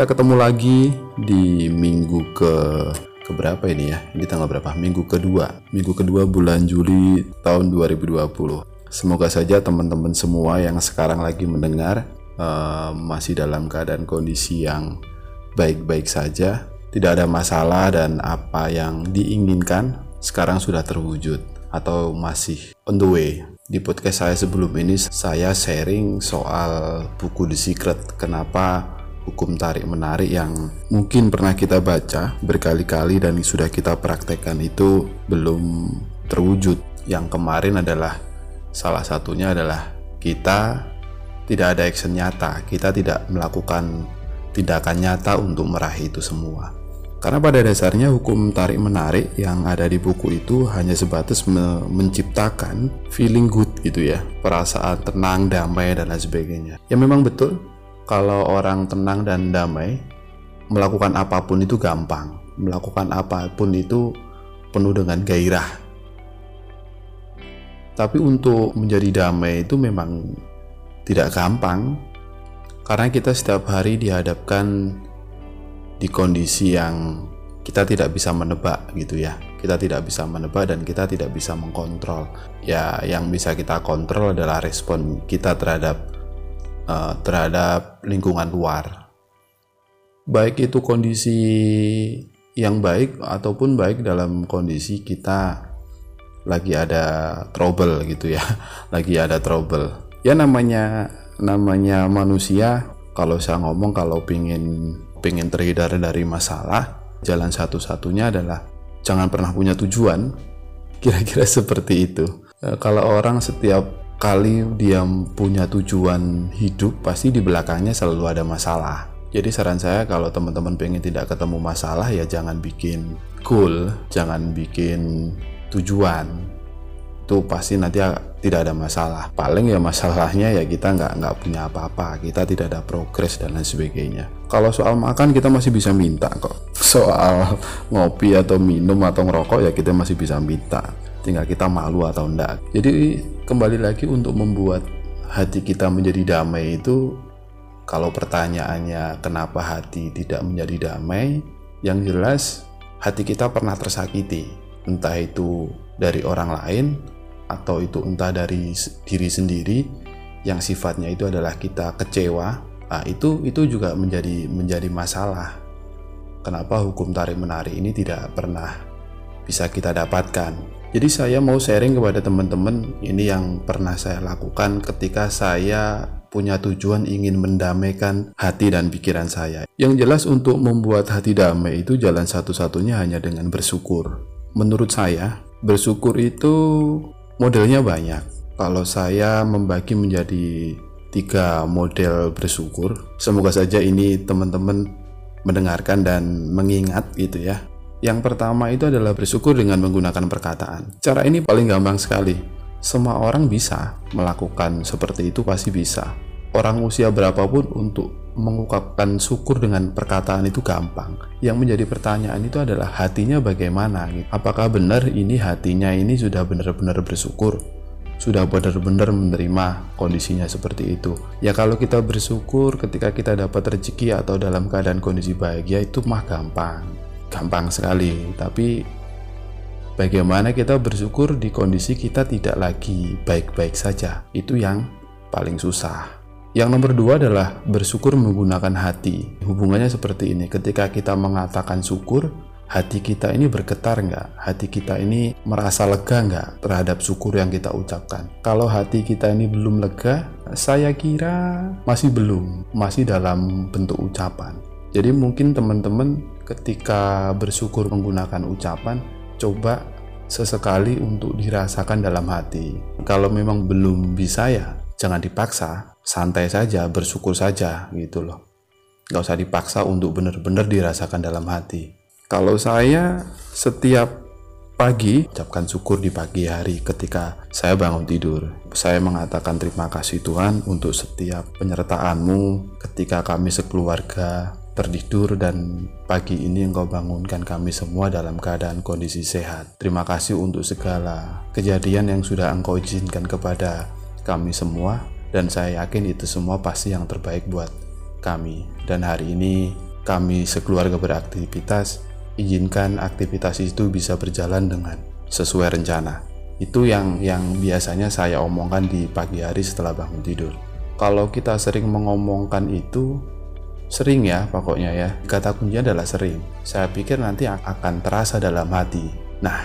Kita ketemu lagi di minggu ke keberapa ini ya? Ini tanggal berapa? Minggu kedua. Minggu kedua bulan Juli tahun 2020. Semoga saja teman-teman semua yang sekarang lagi mendengar uh, masih dalam keadaan kondisi yang baik-baik saja, tidak ada masalah dan apa yang diinginkan sekarang sudah terwujud atau masih on the way. Di podcast saya sebelum ini saya sharing soal buku The Secret. Kenapa hukum tarik menarik yang mungkin pernah kita baca berkali-kali dan sudah kita praktekkan itu belum terwujud. Yang kemarin adalah salah satunya adalah kita tidak ada action nyata, kita tidak melakukan tindakan nyata untuk meraih itu semua. Karena pada dasarnya hukum tarik menarik yang ada di buku itu hanya sebatas me menciptakan feeling good gitu ya, perasaan tenang, damai dan lain sebagainya. Ya memang betul kalau orang tenang dan damai melakukan apa pun itu gampang, melakukan apa pun itu penuh dengan gairah. Tapi untuk menjadi damai itu memang tidak gampang karena kita setiap hari dihadapkan di kondisi yang kita tidak bisa menebak gitu ya. Kita tidak bisa menebak dan kita tidak bisa mengkontrol. Ya yang bisa kita kontrol adalah respon kita terhadap uh, terhadap lingkungan luar baik itu kondisi yang baik ataupun baik dalam kondisi kita lagi ada trouble gitu ya lagi ada trouble ya namanya namanya manusia kalau saya ngomong kalau pingin pengen terhindar dari masalah, jalan satu-satunya adalah jangan pernah punya tujuan. Kira-kira seperti itu. E, kalau orang setiap kali dia punya tujuan hidup, pasti di belakangnya selalu ada masalah. Jadi saran saya kalau teman-teman pengen tidak ketemu masalah ya jangan bikin goal, jangan bikin tujuan. Itu pasti nanti tidak ada masalah paling ya masalahnya ya kita nggak nggak punya apa-apa kita tidak ada progres dan lain sebagainya kalau soal makan kita masih bisa minta kok soal ngopi atau minum atau ngerokok ya kita masih bisa minta tinggal kita malu atau enggak. Jadi kembali lagi untuk membuat hati kita menjadi damai itu kalau pertanyaannya kenapa hati tidak menjadi damai? Yang jelas hati kita pernah tersakiti. Entah itu dari orang lain atau itu entah dari diri sendiri yang sifatnya itu adalah kita kecewa nah, itu itu juga menjadi menjadi masalah. Kenapa hukum tarik menarik ini tidak pernah bisa kita dapatkan jadi saya mau sharing kepada teman-teman ini yang pernah saya lakukan ketika saya punya tujuan ingin mendamaikan hati dan pikiran saya. Yang jelas untuk membuat hati damai itu jalan satu-satunya hanya dengan bersyukur. Menurut saya, bersyukur itu Modelnya banyak. Kalau saya membagi menjadi tiga model bersyukur, semoga saja ini teman-teman mendengarkan dan mengingat gitu ya. Yang pertama itu adalah bersyukur dengan menggunakan perkataan. Cara ini paling gampang sekali. Semua orang bisa melakukan seperti itu pasti bisa. Orang usia berapapun untuk mengungkapkan syukur dengan perkataan itu gampang. Yang menjadi pertanyaan itu adalah hatinya bagaimana? Apakah benar ini hatinya ini sudah benar-benar bersyukur? Sudah benar-benar menerima kondisinya seperti itu. Ya kalau kita bersyukur ketika kita dapat rezeki atau dalam keadaan kondisi bahagia itu mah gampang. Gampang sekali. Tapi bagaimana kita bersyukur di kondisi kita tidak lagi baik-baik saja? Itu yang paling susah. Yang nomor dua adalah bersyukur menggunakan hati. Hubungannya seperti ini. Ketika kita mengatakan syukur, hati kita ini bergetar nggak? Hati kita ini merasa lega nggak terhadap syukur yang kita ucapkan? Kalau hati kita ini belum lega, saya kira masih belum, masih dalam bentuk ucapan. Jadi mungkin teman-teman ketika bersyukur menggunakan ucapan, coba sesekali untuk dirasakan dalam hati. Kalau memang belum bisa ya, jangan dipaksa santai saja, bersyukur saja gitu loh. Gak usah dipaksa untuk benar-benar dirasakan dalam hati. Kalau saya setiap pagi ucapkan syukur di pagi hari ketika saya bangun tidur. Saya mengatakan terima kasih Tuhan untuk setiap penyertaanmu ketika kami sekeluarga tertidur dan pagi ini engkau bangunkan kami semua dalam keadaan kondisi sehat. Terima kasih untuk segala kejadian yang sudah engkau izinkan kepada kami semua dan saya yakin itu semua pasti yang terbaik buat kami. Dan hari ini kami sekeluarga beraktivitas, izinkan aktivitas itu bisa berjalan dengan sesuai rencana. Itu yang yang biasanya saya omongkan di pagi hari setelah bangun tidur. Kalau kita sering mengomongkan itu, sering ya pokoknya ya. Kata kuncinya adalah sering. Saya pikir nanti akan terasa dalam hati. Nah,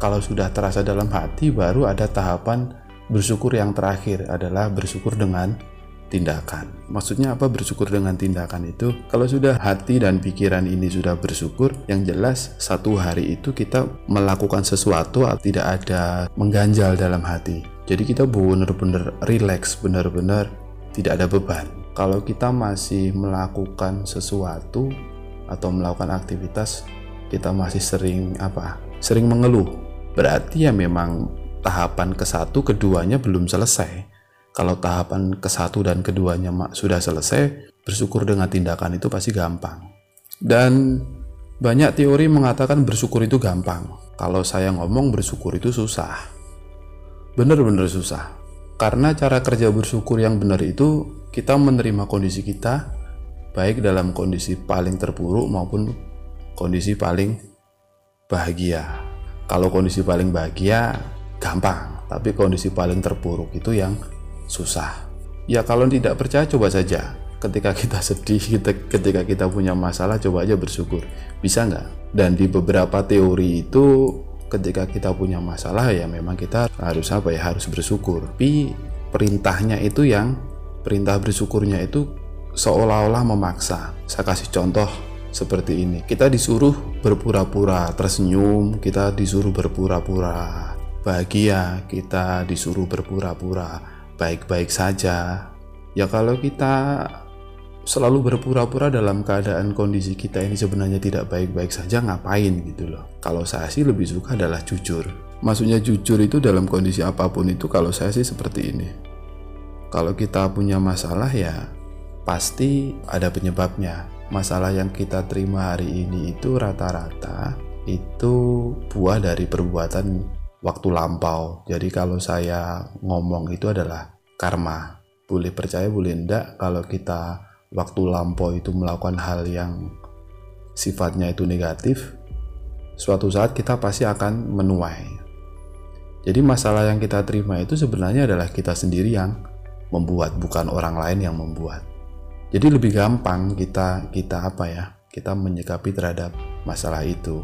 kalau sudah terasa dalam hati baru ada tahapan bersyukur yang terakhir adalah bersyukur dengan tindakan. Maksudnya apa bersyukur dengan tindakan itu? Kalau sudah hati dan pikiran ini sudah bersyukur, yang jelas satu hari itu kita melakukan sesuatu tidak ada mengganjal dalam hati. Jadi kita benar-benar relax, benar-benar tidak ada beban. Kalau kita masih melakukan sesuatu atau melakukan aktivitas, kita masih sering apa? Sering mengeluh. Berarti ya memang tahapan ke satu keduanya belum selesai kalau tahapan ke satu dan keduanya sudah selesai, bersyukur dengan tindakan itu pasti gampang. Dan banyak teori mengatakan bersyukur itu gampang. Kalau saya ngomong bersyukur itu susah. Benar-benar susah. Karena cara kerja bersyukur yang benar itu kita menerima kondisi kita baik dalam kondisi paling terpuruk maupun kondisi paling bahagia. Kalau kondisi paling bahagia gampang, tapi kondisi paling terpuruk itu yang susah. Ya kalau tidak percaya coba saja. Ketika kita sedih, kita, ketika kita punya masalah, coba aja bersyukur. Bisa nggak? Dan di beberapa teori itu, ketika kita punya masalah ya memang kita harus apa ya harus bersyukur. Tapi perintahnya itu yang perintah bersyukurnya itu seolah-olah memaksa. Saya kasih contoh seperti ini. Kita disuruh berpura-pura tersenyum, kita disuruh berpura-pura bahagia, kita disuruh berpura-pura baik-baik saja. Ya kalau kita selalu berpura-pura dalam keadaan kondisi kita ini sebenarnya tidak baik-baik saja ngapain gitu loh. Kalau saya sih lebih suka adalah jujur. Maksudnya jujur itu dalam kondisi apa pun itu kalau saya sih seperti ini. Kalau kita punya masalah ya pasti ada penyebabnya. Masalah yang kita terima hari ini itu rata-rata itu buah dari perbuatan waktu lampau. Jadi kalau saya ngomong itu adalah karma. Boleh percaya, boleh enggak kalau kita waktu lampau itu melakukan hal yang sifatnya itu negatif, suatu saat kita pasti akan menuai. Jadi masalah yang kita terima itu sebenarnya adalah kita sendiri yang membuat, bukan orang lain yang membuat. Jadi lebih gampang kita kita apa ya? Kita menyikapi terhadap masalah itu.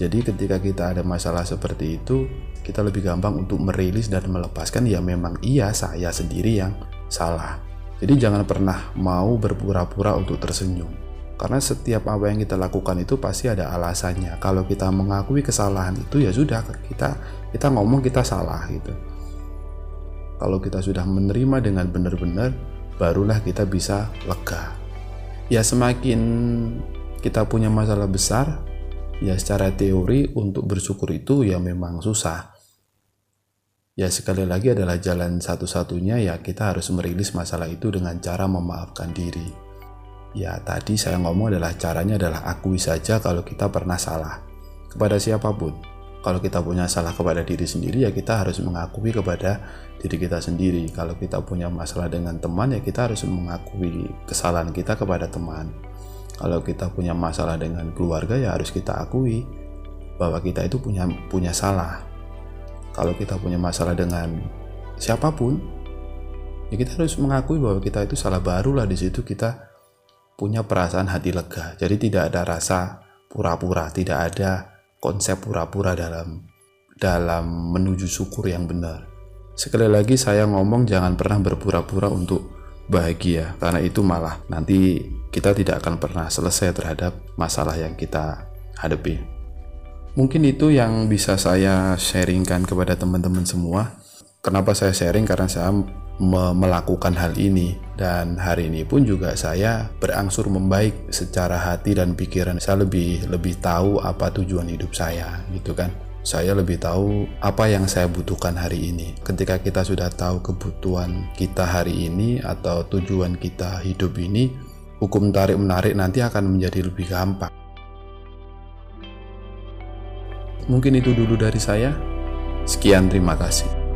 Jadi ketika kita ada masalah seperti itu, kita lebih gampang untuk merilis dan melepaskan ya memang iya saya sendiri yang salah. Jadi jangan pernah mau berpura-pura untuk tersenyum. Karena setiap apa yang kita lakukan itu pasti ada alasannya. Kalau kita mengakui kesalahan itu ya sudah kita kita ngomong kita salah gitu. Kalau kita sudah menerima dengan benar-benar barulah kita bisa lega. Ya semakin kita punya masalah besar, ya secara teori untuk bersyukur itu ya memang susah. Ya sekali lagi adalah jalan satu-satunya ya kita harus merilis masalah itu dengan cara memaafkan diri. Ya tadi saya ngomong adalah caranya adalah akui saja kalau kita pernah salah kepada siapa pun. Kalau kita punya salah kepada diri sendiri ya kita harus mengakui kepada diri kita sendiri. Kalau kita punya masalah dengan teman ya kita harus mengakui kesalahan kita kepada teman kalau kita punya masalah dengan keluarga ya harus kita akui bahwa kita itu punya punya salah kalau kita punya masalah dengan siapa pun ya kita harus mengakui bahwa kita itu salah barulah di situ kita punya perasaan hati lega jadi tidak ada rasa pura-pura tidak ada konsep pura-pura dalam dalam menuju syukur yang benar sekali lagi saya ngomong jangan pernah berpura-pura untuk bahagia karena itu malah nanti kita tidak akan pernah selesai terhadap masalah yang kita hadapi. Mungkin itu yang bisa saya sharingkan kepada teman-teman semua. Kenapa saya sharing? Karena saya me melakukan hal ini dan hari ini pun juga saya berangsur membaik secara hati dan pikiran. Saya lebih lebih tahu apa tujuan hidup saya, gitu kan saya lebih tahu apa yang saya butuhkan hari ini. Ketika kita sudah tahu kebutuhan kita hari ini atau tujuan kita hidup ini, hukum tarik-menarik nanti akan menjadi lebih gampang. Mungkin itu dulu dari saya. Sekian, terima kasih.